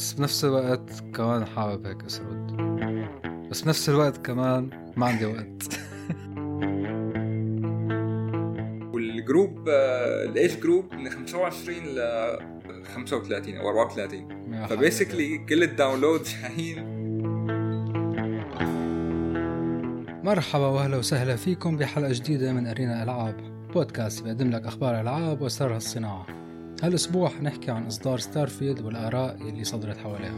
بس بنفس الوقت كمان حابب هيك أسرد. بس بنفس الوقت كمان ما عندي وقت. والجروب ال age group؟ من 25 ل 35 أو 34 ف basically كل ال downloads جايين مرحبا وأهلا وسهلا فيكم بحلقة جديدة من أرينا ألعاب. بودكاست بيقدم لك أخبار ألعاب واسرارها الصناعة. هالأسبوع حنحكي عن إصدار ستارفيلد والآراء اللي صدرت حواليها.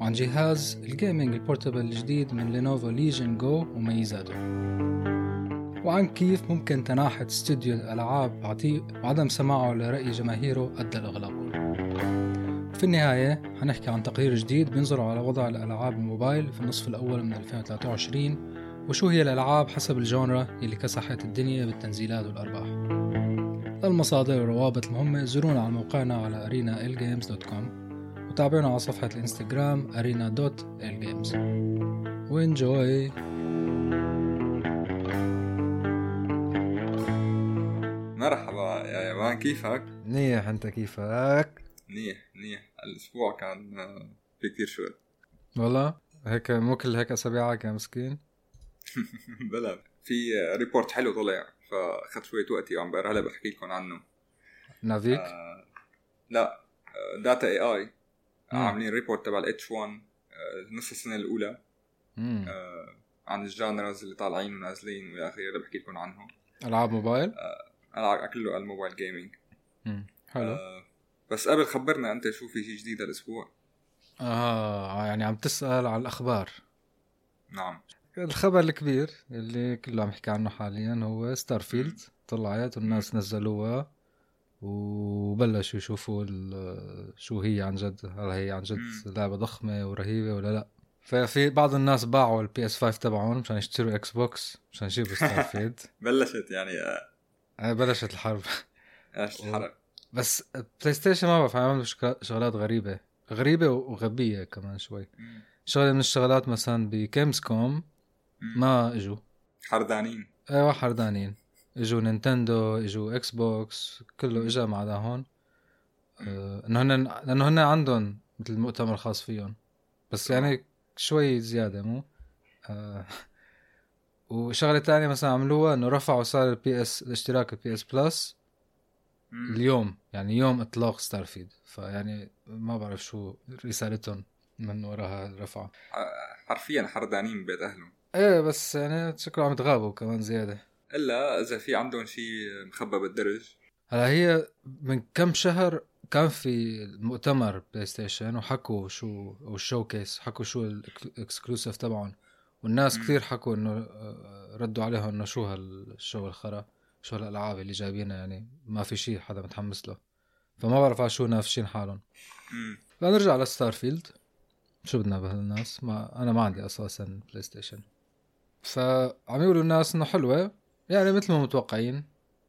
وعن جهاز ال gaming ال portable الجديد من لينوفو ليجن جو وميزاته. وعن كيف ممكن تناحة استوديو الألعاب عتيق وعدم سماعه لرأي جماهيره أدى لإغلاقه في النهاية حنحكي عن تقرير جديد بينظر على وضع الألعاب الموبايل في النصف الأول من 2023 وشو هي الألعاب حسب ال genre اللي كسحت الدنيا بالتنزيلات والأرباح. للمصادر والروابط المهمة زورونا على موقعنا على arenaelgames.com وتابعونا على صفحة الإنستغرام arena.elgames وإنجوي! مرحبا يا يابان كيفك؟ منيح أنت كيفك؟ منيح منيح. الأسبوع كان آه، في كثير شغل والله؟ هيك مو كل هيك اسابيعك يا مسكين؟ بلا في report حلو طلع. فاخذت شوية وقتي وعم بقرا هلا بحكي لكم عنه. نافيك؟ آه لا data.ai عاملين report تبع ال H1 نص السنة الأولى. آه عن ال genres اللي طالعين ونازلين والى آخره بحكي لكم عنهم. ألعاب موبايل؟ العاب كله ال mobile gaming. حلو. آه بس قبل خبرنا أنت شو في شيء جديد هالأسبوع؟ آه يعني عم تسأل على الأخبار. نعم. الخبر الكبير اللي كله عم يحكي عنه حاليا هو ستارفيلد طلعت والناس نزلوها وبلشوا يشوفوا شو هي عن جد هل هي عن جد مم. لعبة ضخمة ورهيبة ولا لا. ففي بعض الناس باعوا ال PS5 تبعهم مشان يشتروا إكس بوكس مشان يجيبوا ستارفيلد بلشت يعني آه، آه، بلشت الحرب. إيش الحرب بس بلاي ستيشن ما بعرف عملوا شك- شغلات غريبة. غريبة وغبية كمان شوي. مم. شغلة من الشغلات مثلا ب Gamescom. ما إجوا. حردانين. أيوه حردانين. إجوا نينتندو إجوا إكس بوكس كله إجا ما عدا هون. آه، إنه هن لأنه هن عندهم مثل مؤتمر خاص فيهم. بس يعني شوي زيادة مو؟ آه وشغلة تانية مثلا عملوها إنه رفعوا سعر ال PS الاشتراك ال PS Plus. اليوم. يعني يوم إطلاق ستارفيلد فيعني ما بعرف شو رسالتهم من وراها الرفعه حرفيا حردانين ببيت أهلهم. إيه بس يعني شكله عم يتغابوا كمان زيادة. إلا إذا في عندهم شيء مخبى بالدرج. هلا هي من كم شهر كان في مؤتمر بلاي ستيشن وحكوا شو أو ال showcase حكوا شو ال exclusive تبعهم. والناس. كثير حكوا إنه آه، ردوا عليهم إنه شو هال show الخرا شو هالألعاب اللي جايبينها يعني ما في شيء حدا متحمس له. فما بعرف على شو نافشين حالهم. مم. لنرجع لستارفيلد. شو بدنا بهالناس؟ ما أنا ما عندي أساسا بلاي ستيشن. فعم يقولوا الناس إنه حلوة يعني مثل ما متوقعين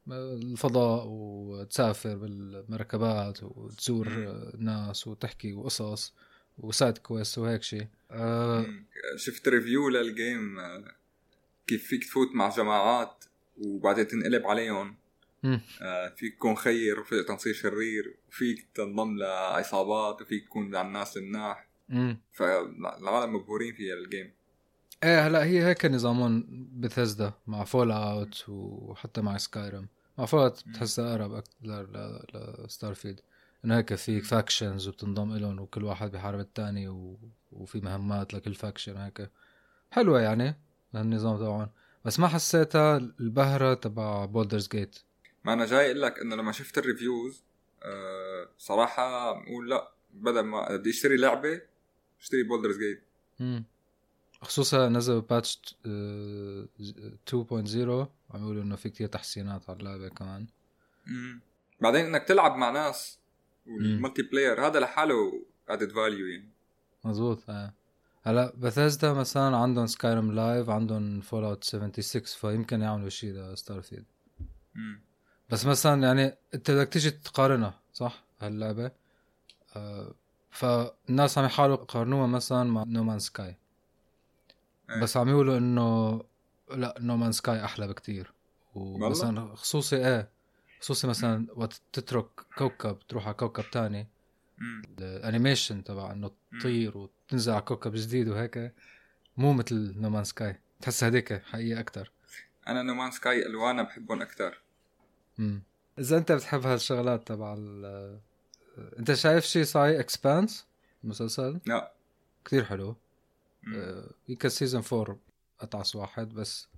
الفضاء وتسافر بالمركبات وتزور. ناس وتحكي وقصص و side quest وهيك شيء مم. شفت review لل game آه، كيف فيك تفوت مع جماعات وبعدين تنقلب عليهم. آه، فيك تكون خير وفيك تصير شرير وفيك تنضم لعصابات وفيك تكون مع الناس المناح. فالعالم مبهورين فيها ال game إيه هلا هي هيك نظامهم بثزدا مع فول اوت وحتى مع سكايرم مع فول اوت. بتحسها أقرب أك- ل- ل- لستارفيلد إنه هيك مم. factions وبتنضم لهم وكل واحد بيحارب الثاني و... وفي مهمات لكل faction هيك. حلوة يعني النظام تبعهم. بس ما حسيتها البهرة تبع بولدرز جيت ما أنا جاي أقول لك إنه لما شفت ال reviews آه، صراحة بقول لا بدل ما بدي أشتري لعبة أشتري بولدرز جيت خصوصا نزلوا patch 2.0 عم يقولوا إنه في كتير تحسينات على اللعبة كمان. بعدين إنك تلعب مع ناس وال multiplayer هذا لحاله added value يعني. مزبوط آه. هلا بثيزدا مثلا عندهم سكايرم لايف عندهم فول اوت 76 فيمكن يعملوا شيء لستارفيلد مم. بس مثلا يعني أنت بدك تيجي تقارنها صح؟ هاللعبة. آه فالناس عم يحاولوا يقارنوها مثلا مع نومان سكاي إيه. بس عم يقولوا إنه لا نومان سكاي أحلى بكتير. ومثلا خصوصي إيه خصوصي مثلا وقت تترك كوكب تروح على كوكب تاني. ال animation تبع إنه تطير وتنزل على كوكب جديد وهيك مو مثل نومان سكاي تحس هديك حقيقة أكثر أنا نومان سكاي الوانها بحبهم أكثر امم إذا أنت بتحب هالشغلات تبع أنت شايف شيء صاير Expanse المسلسل؟ لا. كثير حلو. يمكن season 4 أتعس واحد بس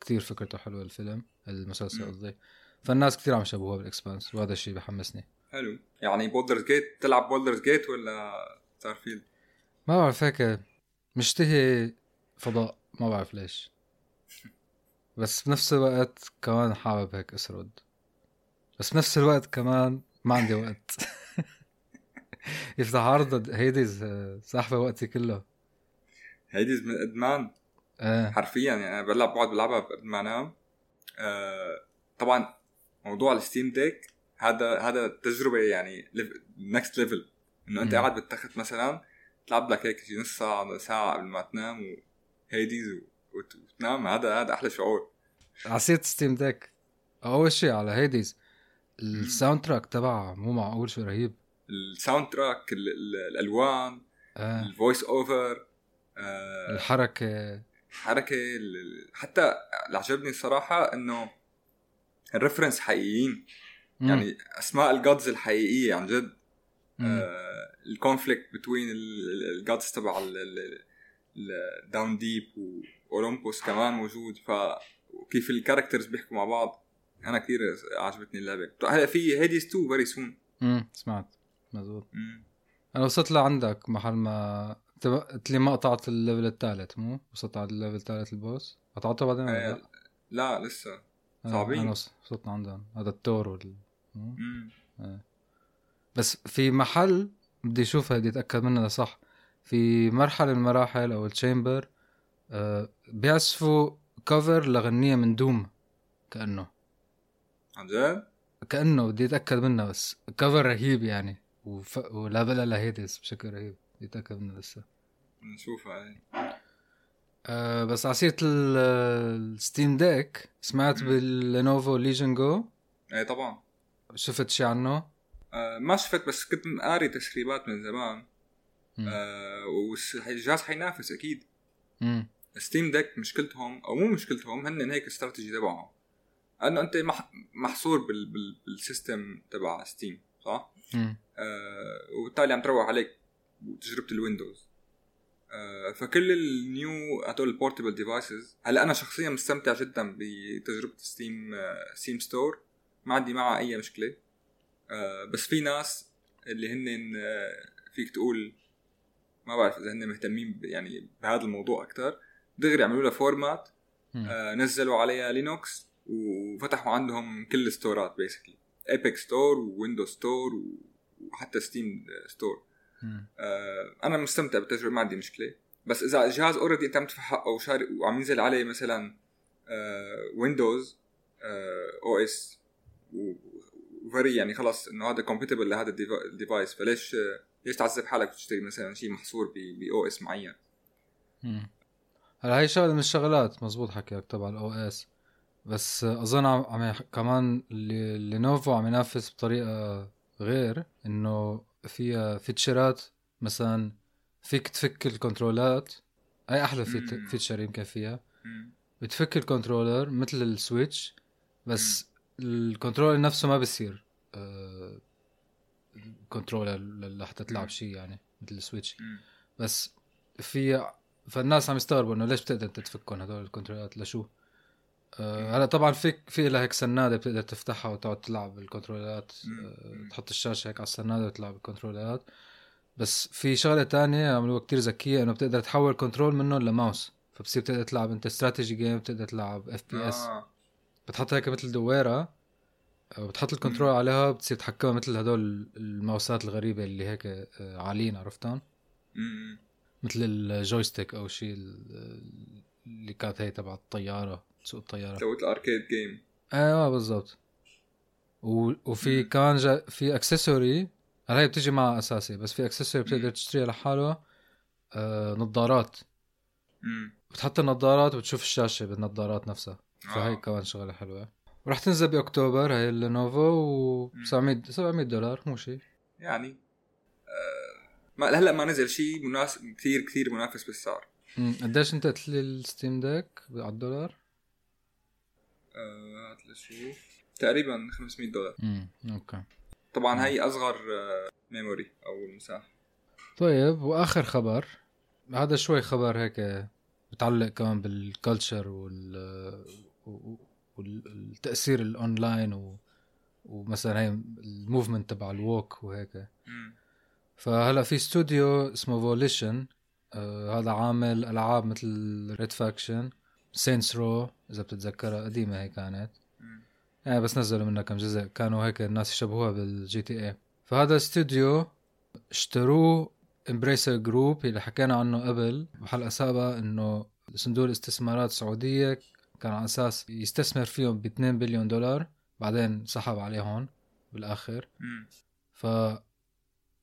كثير فكرته حلوة الفيلم المسلسل قصدي. فالناس كثير عم يشبهوها بال Expanse وهذا الشيء بحمسني. حلو. يعني Baldur's Gate تلعب Baldur's Gate ولا Starfield؟ ما بعرف هيك مشتهي فضاء ما بعرف ليش. بس بنفس الوقت كمان حابب هيك أسرد. بس بنفس الوقت كمان ما عندي وقت. يفضح عرض Hades ساحبة وقتي كله. Hades من ادمان. إيه حرفيا يعني أنا بلعب بقعد بلعبها قبل ما أنام. آه طبعا موضوع ال Steam Deck هذا هذا تجربة يعني next level إنه أنت قاعد بالتخت مثلا تلعب لك هيك نص ساعة ساعة قبل ما تنام و Hades وتنام. هذا هذا أحلى شعور. عصيت Steam Deck. أول شيء على Hades ال soundtrack تبعها مو معقول شو رهيب. ال soundtrack الألوان آه. ال voice over آه الحركة. حركة حتى اللي عجبني الصراحه إنه ال reference حقيقيين. مم. يعني أسماء ال gods الحقيقية عن جد. مم. ال conflict between ال gods تبع down deep و Olympus كمان موجود. ف وكيف ال characters بيحكوا مع بعض. أنا كثير عجبتني اللعبة. هلا في Hades 2 very soon امم سمعت. مزبوط. أنا وصلت لعندك محل ما قلت لي ما قطعت ال level الثالث مو وصلت على ال level الثالث ال boss قطعته بعدين ولا لا؟ لا لسه آه، صعبين. أنا وص- وصلت عندهم هذا التور وال مو؟ مم. بس في محل بدي اشوفها بدي أتأكد منها صح في مرحلة من المراحل أو ال chamber آه بيعزفوا cover لغنيه من Doom كأنه عن جد؟ كأنه بدي أتأكد منها بس cover رهيب يعني وف... ولا بلا ل Hades بشكل رهيب بدي اتاكد منها لسه نشوفها آه بس ال- ال Steam Deck سمعت. بال Lenovo Legion Go إيه طبعا شفت شي عنه آه ما شفت بس كنت قاري تسريبات من زمان. آه والجهاز حينافس أكيد مم. Steam Deck مشكلتهم أو مو مشكلتهم هن هيك استراتيجي تبعهم انه أنت مح محصور بال بال بال system تبع Steam صح؟ مم. آه وبالتالي عم تروح عليك تجربة ال Windows. آه فكل ال new هدول ال portable devices هلا أنا شخصيا مستمتع جدا بتجربة Steam Steam Store ما عندي معها أي مشكلة. آه بس في ناس اللي هن آه فيك تقول ما بعرف إذا هن مهتمين يعني بهذا الموضوع أكثر دغري عملوا لها format نزلوا عليها Linux وفتحوا عندهم كل الستورات basically Epic Store و Windows Store وحتى Steam Store أنا مستمتع بالتجربة ما عندي مشكلة. بس إذا الجهاز already أنت عم تدفع حقه وشاري وعم ينزل عليه مثلا آه Windows OS وفري يعني خلص إنه هذا compatible لهذا ال devi- ال device فليش آه، ليش تعذب حالك تشتري مثلا شيء محصور ب OS معين. هلا هي شغلة من الشغلات مزبوط حكيك تبع ال OS بس أظن عم كمان اللي Lenovo عم ينافس بطريقة غير إنه فيها فيتشرات مثلا فيك تفك الكنترولات هاي أحلى. feature يمكن فيها. بتفك ال controller مثل ال Switch بس ال controller نفسه ما بصير controller لحتى تلعب. شيء يعني مثل ال Switch. بس في فالناس عم يستغربوا إنه ليش بتقدر أنت تفكهم هدول الكنترولات لشو؟ آه هلا طبعا فيك في لها هيك سنادة بتقدر تفتحها وتقعد تلعب بالكنترولات. آه. تحط الشاشة هيك على السنادة وتلعب بالكنترولات بس في شغلة تانية عملوها كتير ذكية إنه بتقدر تحول control منهم لماوس فبصير بتقدر تلعب أنت strategy game بتقدر تلعب FPS آه. بتحط هيك مثل دويرة بتحط ال control عليها بتصير تحكمها مثل هدول الماوسات الغريبة اللي هيك عاليين عرفتهم. مثل ال joystick أو شيء ال- اللي كانت هي تبع الطيارة تسوق الطيارة سويت ال arcade game أيوه بالضبط و... وفي. كمان جا... في accessory هي بتيجي معها أساسي بس في accessory بتقدر. تشتريها لحاله آه نظارات. بتحط النظارات وبتشوف الشاشة بالنظارات نفسها فهي آه. كمان شغلة حلوة ورح تنزل بأكتوبر هي ال Lenovo و مم. 700 700 دولار مو شيء يعني ما هلا ما نزل شيء مناسب كثير كثير منافس بالسعر. قديش انت قلت لي ال Steam Deck على الدولار؟ آه، هات لشوف تقريبا 500 دولار. امم أوكي. طبعا هي أصغر memory أو مساحه طيب وآخر خبر. هذا شوي خبر هيك متعلق كمان بال culture وال والتأثير الاونلاين و... ومثلا هي ال movement تبع ال woke وهيك. فهلا في استوديو اسمه Volition آه هذا عامل ألعاب مثل Red Faction، Saints Row إذا بتتذكرها قديمة هي كانت. يعني بس نزلوا منها كم جزء. كانوا هيك الناس يشبهوها بال GTA فهذا استوديو اشتروه Embracer Group اللي حكينا عنه قبل. بحلقة سابقة إنه صندوق الاستثمارات السعوديه كان على أساس يستثمر فيهم ب 2 بليون دولار. بعدين سحب عليهم بالآخر. ف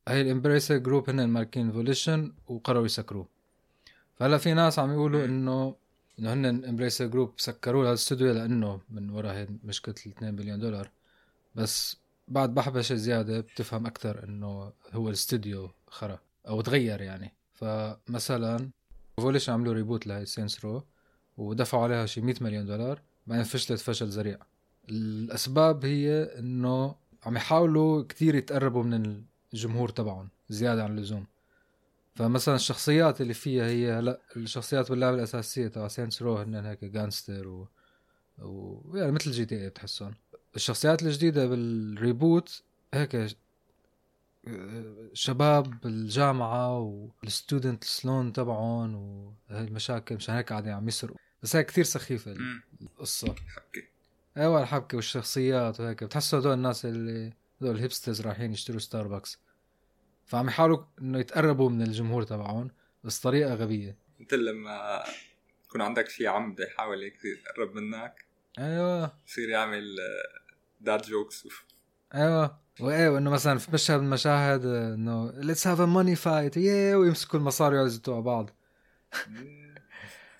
هي ال Embracer Group هن ماركين Volition وقرروا يسكروه. فهلا في ناس عم يقولوا إنه إنه هن Embracer Group سكروا هذا الاستوديو لأنه من وراء هي مشكلة ال 2 بليون دولار. بس بعد بحبشة زيادة بتفهم أكثر إنه هو الاستوديو خرا أو تغير يعني. فمثلا Volition عملوا reboot لهي Saints Row ودفعوا عليها شي 100 مليون دولار بعدين فشلت فشل ذريع. الأسباب هي إنه عم يحاولوا كتير يتقربوا من الجمهور تبعهم زيادة عن اللزوم. فمثلا الشخصيات اللي فيها هي هلا الشخصيات باللعبة الأساسية تبع Saints Row هن هيك gangster و... و يعني مثل GTA بتحسهم. الشخصيات الجديدة بال reboot هيك شباب بالجامعة وال student loan تبعهم وهي المشاكل مشان هيك قاعدين عم يسرقوا. بس هي كتير سخيفة. القصة. حبكة أيوه الحبكة والشخصيات وهيك. بتحسوا هدول الناس اللي هدول ال hipsters رايحين يشتروا ستاربكس فعم يحاولوا إنه يتقربوا من الجمهور تبعهم بس طريقة غبية. مثل لما يكون عندك شي عم بده يحاول هيك يقرب منك أيوه. يصير يعمل dad jokes أيوه. وإيه وإنه مثلا في مشهد من المشاهد إنه let's have a money fight yeah ويمسكوا المصاري ويزتوا على بعض.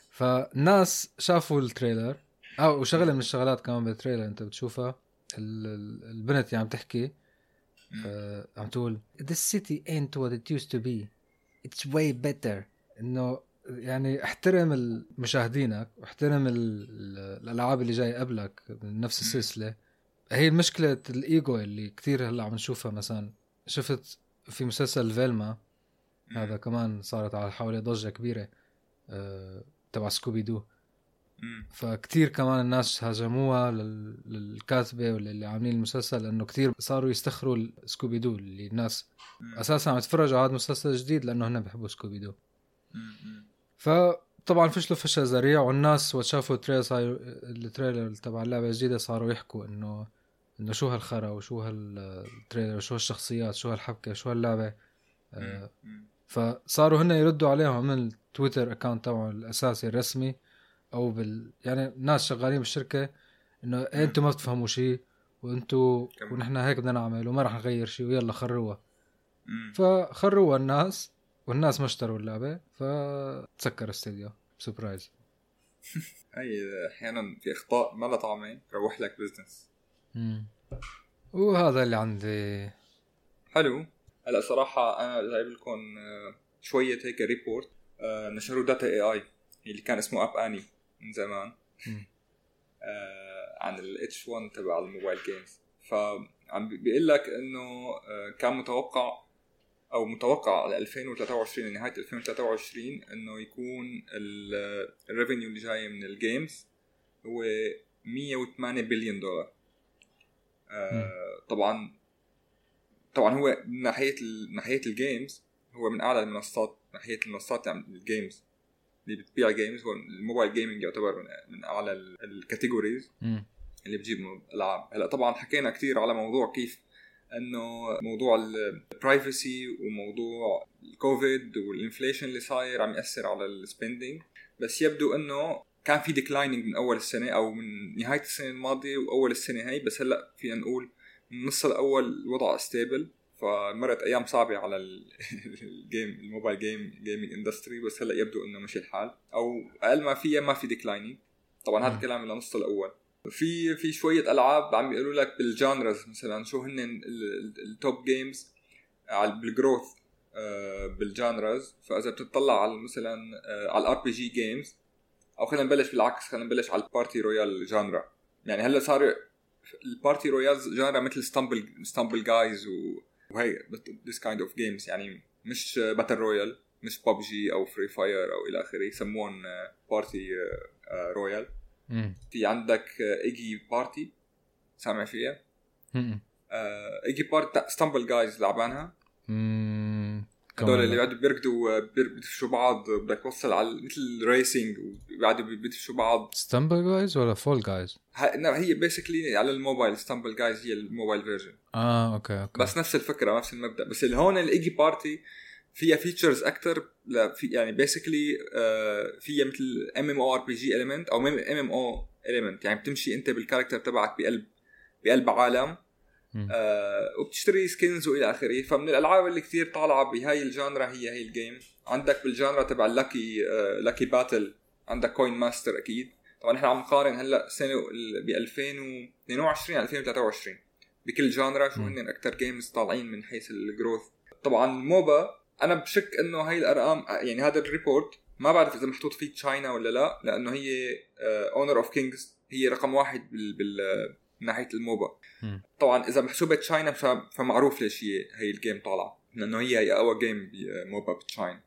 فالناس شافوا ال trailer. أو وشغله من الشغلات كمان بالتريلر أنت بتشوفها ال- ال- البنت اللي عم تحكي. آه، عم تقول This city ain't what it used to be. It's way better. إنه يعني احترم مشاهدينك واحترم ال- ال- الألعاب اللي جاي قبلك من نفس السلسلة. هي مشكلة الإيجو اللي كثير هلأ عم نشوفها مثلا. شفت في مسلسل فيلما هذا كمان صارت على حوالي ضجة كبيرة آه، تبع Scooby-Doo. فكتير كمان الناس هاجموها لل- للكاتبة واللي عاملين المسلسل لأنه كتير صاروا يتمسخروا Scooby-Doo اللي الناس مم. أساسا عم يتفرجوا على هذا المسلسل الجديد لأنه هن بيحبوا Scooby-Doo. فطبعا فشلوا فشل ذريع والناس وقت شافوا ال trailer صار ال trailer تبع اللعبة الجديدة صاروا يحكوا انه إنه شو هالخرا وشو هال trailer وشو هالشخصيات شو هالحبكة شو هاللعبة آه،. فصاروا هن يردوا عليهم من ال Twitter account تبعهم الأساسي الرسمي أو بال يعني ناس شغالين بالشركة إنه إيه أنتم ما بتفهموا شيء وأنتم. ونحن هيك بدنا نعمل وما رح نغير شيء ويلا اخروها. فخريوها الناس والناس ما اشتروا اللعبة فتسكر الاستديو surprise هي أحيانا في أخطاء ما لها طعمه تروح لك business وهذا اللي عندي. حلو. هلا صراحة أنا جايب لكم آه، شوية هيك report آه، نشروا data.ai اللي كان اسمه App Annie من زمان. آه، عن ال H 1 تبع ال mobile games فعم بي- بيقول لك إنه آه، كان متوقع أو متوقع ل 2023 نهاية 2023 إنه يكون ال revenue اللي جاي من ال games هو 108 بليون دولار. آه، طبعا طبعا هو من ناحيه ال- من ناحيه ال games هو من أعلى المنصات من ناحيه المنصات يعني ال games اللي بتبيع games هو ال mobile gaming يعتبر من, من أعلى ال- ال categories. اللي بتجيب العاب هلأ طبعا حكينا كثير على موضوع كيف إنه موضوع ال privacy وموضوع الكوفيد وال inflation اللي صاير عم يأثر على ال spending بس يبدو إنه كان في declining من أول السنة أو من نهاية السنة الماضية وأول السنة هي بس هلأ فينا نقول من النص الأول الوضع stable فمرت أيام صعبة على ال- ال game ال mobile game gaming industry بس هلأ يبدو إنه مشي الحال. أو أقل ما فيها ما في declining طبعا هذا. الكلام للنص الأول في في شوية ألعاب عم بيقولوا لك بال genres مثلا شو هن ال- ال- ال top games على بال growth بال genres فإذا بتطلع على مثلا آه، على ال RPG games أو خلينا نبلش بالعكس خلينا نبلش على ال party royale genre يعني هلأ صار ال party royale genre مثل Stumble Stumble Guys وهي this kind of games يعني مش battle royale مش ببجي أو Free Fire أو إلى آخره يسموهم party royale في عندك Eggy Party سامع فيها؟ Eggy Party، Stumble Guys لعبانها؟ هدول اللي بيقعدوا بيركضوا بيدفشوا بعض بدك توصل على مثل racing وبيقعدوا بيدفشوا بعض. Stumble Guys ولا Fall Guys؟ هي basically على ال mobile Stumble Guys هي ال mobile version آه okay okay. بس نفس الفكرة نفس المبدأ. بس اللي هون ال Eggy Party فيها features أكثر في يعني basically آه فيها مثل ام ام أو ار بي جي اليمنت أو MMO element يعني بتمشي أنت بال character تبعك بقلب بقلب عالم. آه وبتشتري skins وإلى آخره. فمن الألعاب اللي كثير طالعة بهاي ال genre هي هي ال game عندك بال genre تبع lucky آه lucky battle عندك Coin Master أكيد. طبعا نحن عم نقارن هلأ سنة ب 2022 2023 بكل genre شو هن أكثر games طالعين من حيث ال growth طبعا ال MOBA أنا بشك إنه هاي الأرقام يعني هذا ال report ما بعرف إذا محطوط فيه China ولا لا لأنه هي Honor of Kings هي رقم واحد بال, بال من ناحية ال MOBA. طبعا إذا محسوبه China فمعروف ليش هي هي ال game طالعة. لأنه هي هي اقوى game ب MOBA ب China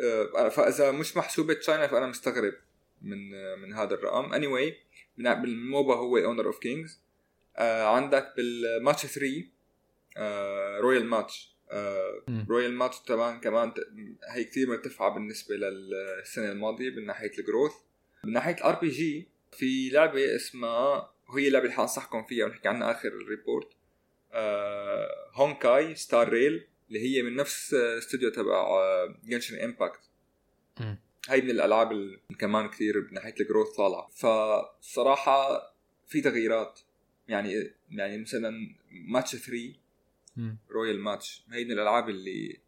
آه، فإذا مش محسوبه China فأنا مستغرب من من هذا الرقم. اني anyway بال MOBA هو Honor of Kings عندك بالماتش 3 Royal Match Royal Match كمان كمان هي كثير مرتفعة بالنسبة للسنة الماضية من ناحيه ال growth من ناحيه ال RPG في لعبة اسمها وهي اللعبة اللي حانصحكم فيها ونحكي عنها آخر ال report آه Honkai Star Rail اللي هي من نفس استوديو تبع Genshin Impact هاي من الألعاب اللي كمان كثير من ناحية ال growth طالعة. فصراحة في تغييرات. يعني يعني مثلا ماتش 3 Royal Match هي من الألعاب اللي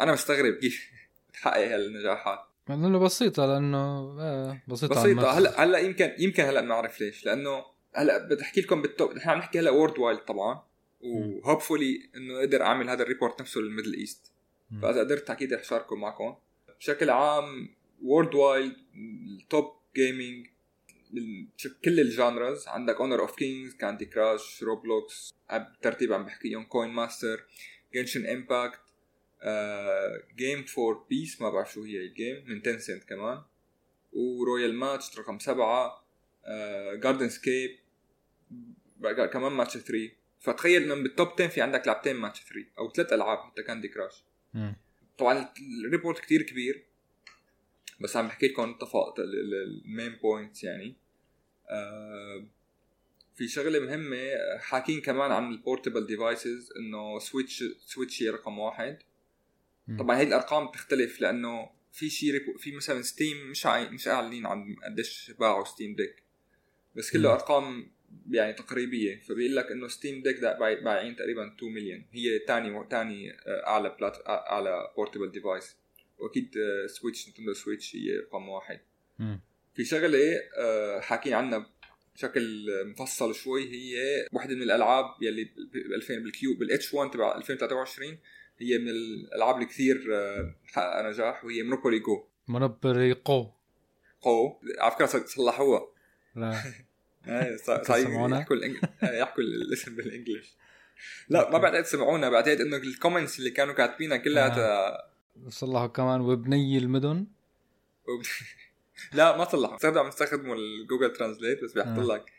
أنا مستغرب كيف بتحقق هالنجاحات. لأنه بسيطة لأنه آه بسيطة بسيطة. هلأ هلأ يمكن يمكن هلأ بنعرف ليش. لأنه هلا بدي احكي لكم بال top نحن عم نحكي هلا worldwide طبعا و hopefully إنه أقدر أعمل هذا ال report نفسه لل Middle East. فإذا قدرت أكيد رح شاركه معكم. بشكل عام worldwide ال top gaming كل ال genres عندك Honor of Kings Candy Crush Roblox بالترتيب عم بحكيهم Coin Master Genshin Impact Game for Peace ما بعرف شو هي ال game من Tencent كمان و Royal Match رقم سبعة Gardenscapes كمان ماتش 3 فتخيل انه بال top 10 في عندك لعبتين ماتش 3 أو ثلاث ألعاب حتى Candy Crush طبعا ال report كتير كبير بس عم بحكي لكم ال main points يعني. آه في شغلة مهمة حاكين كمان عن ال portable devices إنه Switch Switch هي رقم واحد. طبعا هي الأرقام بتختلف لأنه في شيء في مثلا Steam مش عاي... مش أعلنين عن قديش باعوا Steam Deck بس كله أرقام يعني تقريبية. فبيقول لك إنه Steam Deck بايعين تقريبا 2 مليون هي ثاني ثاني أعلى plat أعلى portable device وأكيد Switch Nintendo Switch هي رقم واحد. م. في شغلة حاكين عنها بشكل مفصل شوي هي واحدة من الألعاب يلي ب 2000 بال Q بال H 1 تبع 2023 هي من الألعاب اللي كثير محققه نجاح وهي Monopoly Go Monopoly Go جو على فكرة صلحوها. لا. صار يحكوا يحكوا الاسم بال English. لا ما بعتقد سمعونا بعتقد إنه ال comments اللي كانوا كاتبينها كلها صلحوا كمان وبني المدن. لا ما صلحوا صرنا عم يستخدموا ال Google Translate بس بيحط لك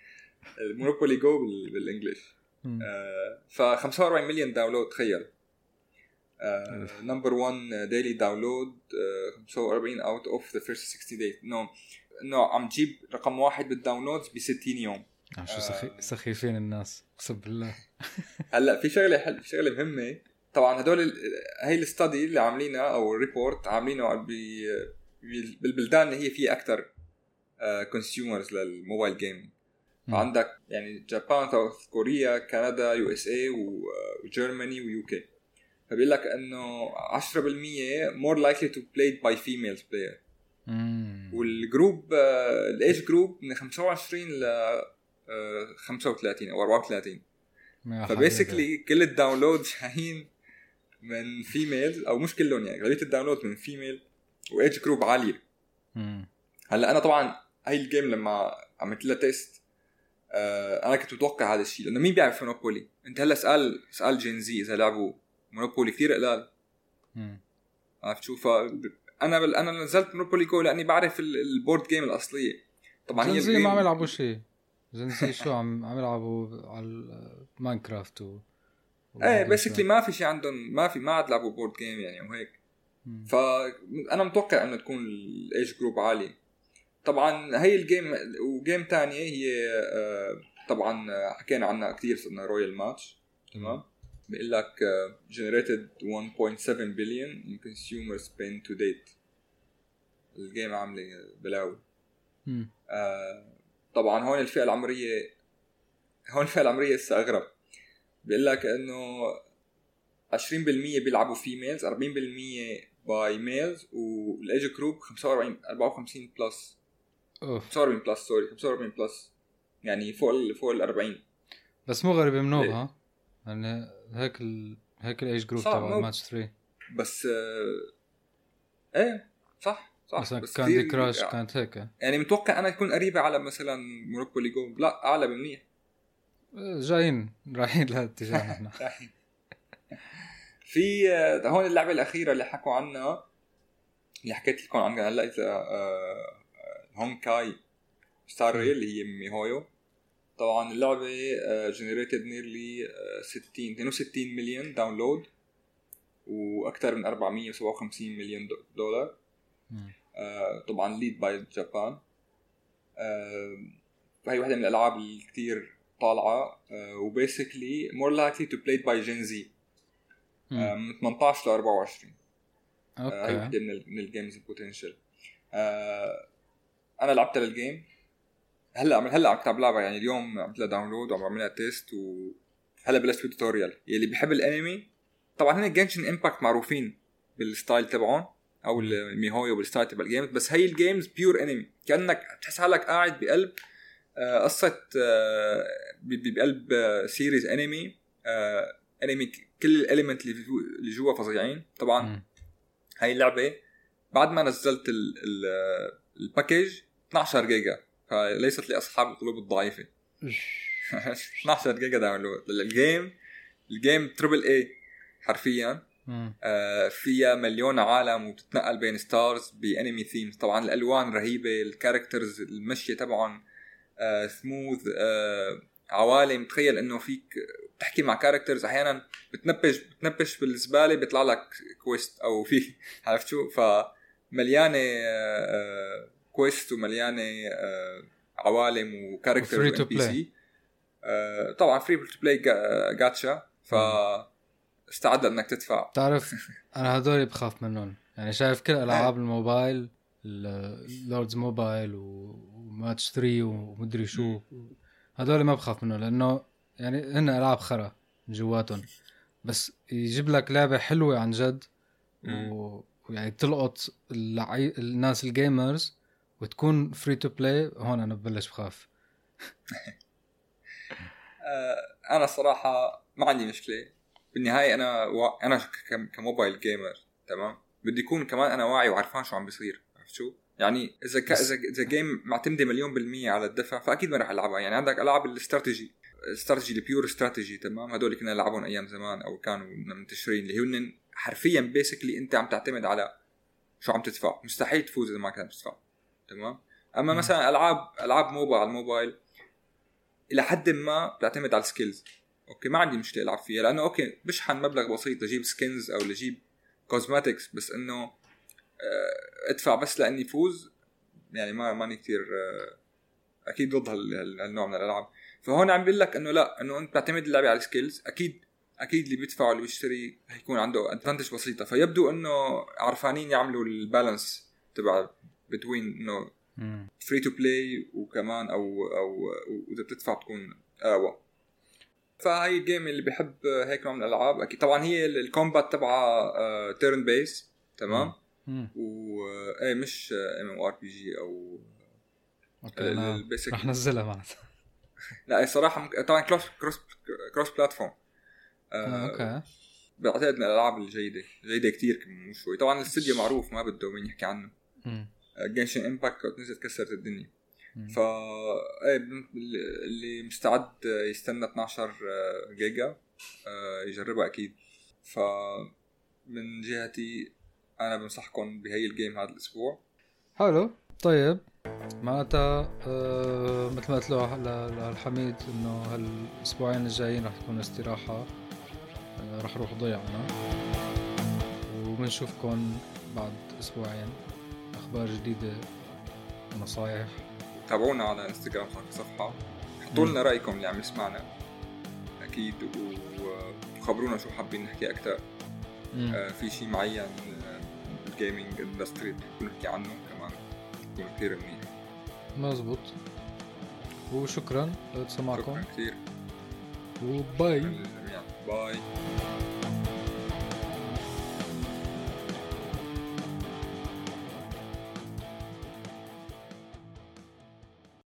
ال Monopoly Go بال English. ف 45 مليون download تخيل. number 1 daily download 45 out of the first 60 days انه انه عم تجيب رقم واحد بال downloads ب 60 يوم شو سخي... سخيفين الناس اقسم بالله. هلا في شغلة حل... في شغلة مهمة. طبعا هدول ال... هي ال study اللي عاملينها أو ال report عاملينه ب... بالبلدان اللي هي فيها أكثر consumers لل mobile gaming عندك يعني Japan South Korea كندا USA و Germany و UK فبيقول لك إنه 10% more likely to played by females player. وال group ال age group من 25 ل 35 أو 34 ف basically كل ال download جايين من females أو مش كلهم يعني اغلبيه ال download من female و age group عالية. مم. هلأ أنا طبعا هاي ال game لما عملت لها test آه أنا كنت متوقع هذا الشيء لأنه مين بيعرف Monopoly أنت هلأ اسال اسال Gen Z إذا لعبوا Monopoly كثير قلال. عرفت شو؟ أنا بل... أنا نزلت Monopoly Go لأني بعرف ال- ال board game الأصلية. طبعا هي زي ما عم يلعبوا شيء زي شو عم عم يلعبوا على Minecraft و إيه basically ما في شيء عندهم ما في ما عاد لعبوا board game يعني وهيك. فانا متوقع إنه تكون ال age group عالي. طبعا هي ال game و game تانية هي آه، طبعا آه، حكينا عنها كثير صرنا Royal Match تمام؟ بيقول لك آه، generated 1.7 billion in consumer spend to date. ال game عاملة بلاوي. آه، طبعا هون الفئة العمرية هون الفئة العمرية هسه أغرب. بيقول لك إنه 20% بيلعبوا females 40% by males وال age group 45 54 plus of. 45 plus sorry 45 plus يعني فوق فوق ال 40 بس مو غريبه منوب ليه؟ ها؟ يعني هيك ال... هيك ال age group تبع ماتش 3 بس آه إيه صح صح. مثلا بس Candy Crush كانت هيك. يعني متوقع أنا تكون قريبة على مثلا Monopoly Go لا أعلى بمنيح جايين رايحين لهالاتجاه نحن في آه، هون اللعبة الأخيرة اللي حكوا عنها اللي حكيت لكم عنها هلأ إذا آه، Honkai Star اللي هي miHoYo طبعا اللعبة generated nearly 60 62 مليون download وأكثر من 457 مليون دو- دولار. آه، طبعا lead by Japan فهي واحدة من الألعاب اللي كتير طالعة. و basically more likely to played by Gen Z. من 18 ل 24 آه، هي okay. واحدة من ال من الجيمز البوتنشل أنا لعبتها لل game هلا عم هلا عم كنت عم لعبها يعني اليوم عملت لها download وعم بعملها test وهلا بلشت بال tutorial يلي بيحب الانمي طبعا هن Genshin Impact معروفين بالستايل تبعهم أو الميهويو بالستايل تبع الجيمز بس هي الجيمز بيور انمي كأنك بتحس حالك قاعد بقلب آه، قصة آه، بقلب series anime anime كل ال element اللي جو- اللي جوا فظيعين. طبعا. هاي اللعبة بعد ما نزلت ال ال ال package 12 جيجا فليست لأصحاب القلوب الضعيفة. 12 جيجا download ال game ال game triple A حرفيا. آه، فيها مليون عالم وبتتنقل بين stars ب anime themes طبعا الألوان رهيبة ال characters المشيه تبعهم آه، سموث آه، عوالم. تخيل إنه فيك بتحكي مع characters أحيانا بتنبش بتنبش بالزبالة بيطلع لك quest أو في عرفت شو؟ فمليانة آه، آه، quest ومليانه آه، عوالم to one. PC طبعا free to play gacha ف استعد لإنك تدفع. بتعرف أنا هدول بخاف منهم. يعني شايف كل ألعاب الموبايل Lords Mobile و match 3 ومدري شو. هدول ما بخاف منهم لأنه يعني هن ألعاب خرا من جواتهم. بس يجيب لك لعبة حلوة عن جد. ويعني تلقط اللعي... الناس ال gamers وتكون free to play هون أنا ببلش بخاف. آه، أنا الصراحه ما عندي مشكلة. بالنهاية أنا و... أنا. كموبايل gamer تمام؟ بدي يكون كمان أنا واعي وعرفان شو عم بيصير عرفت شو؟ يعني إذا ك... إذا إذا game معتمدة مليون بالمية على الدفع فأكيد ما راح ألعبها. يعني عندك ألعاب ال strategy ال strategy ال pure strategy تمام؟ هدول كنا نلعبهم أيام زمان أو كانوا منتشرين اللي هن حرفيا basically أنت عم تعتمد على شو عم تدفع. مستحيل تفوز إذا ما كنت تدفع تمام؟ أما. مثلا ألعاب ألعاب MOBA على الموبايل إلى حد ما بتعتمد على ال skills. Okay ما عندي مشكلة ألعب فيها لأنه okay بشحن مبلغ بسيط لجيب skins أو لجيب cosmetics بس إنه آه، أدفع بس لأني فوز يعني ما ماني كثير آه، أكيد ضد هال- هال- هالنوع من الألعاب. فهون عم بقول لك إنه لا إنه أنت بتعتمد اللعبة على ال skills. أكيد أكيد اللي بيدفع واللي بيشتري هيكون عنده advantage بسيطة. فيبدو إنه عرفانين يعملوا ال balance تبع between انه. free to play وكمان أو أو وإذا بتدفع تكون اقوى فهي ال game اللي بحب هيك نوع من الألعاب. أكيد طبعا هي ال- ال combat تبعها turn-based تمام. و إيه مش MMORPG أو ال basic رح نزلها معناتها لا صراحة ممكن طبعا cross cross cross-platform آه، okay. بعتقد من الألعاب الجيدة جيدة كتير مو شوي. طبعا الاستديو معروف ما بده مين يحكي عنه. مم. Genshin Impact نزلت كسرت الدنيا. فا بن- اللي مستعد يستنى 12 جيجا آه، يجربها أكيد. ف من جهتي أنا بنصحكم بهي الجيم هذا الأسبوع. حلو. طيب معناتها آه مثل ما قلت له للحميد إنه هالأسبوعين الجايين رح تكون استراحة آه رح روح ضيع أنا وبنشوفكم بعد أسبوعين. أخبار جديدة ونصايح تابعونا على إنستغرام صفحة. حطوا لنا رأيكم اللي عم يسمعنا. أكيد وخبرونا شو حابين نحكي أكثر. آه، في شيء معين بال gaming industry بدكم نحكي عنه كمان بكون كثير منيح. مزبوط. وشكرا لسماعكم شكرا كثير و bye. باي.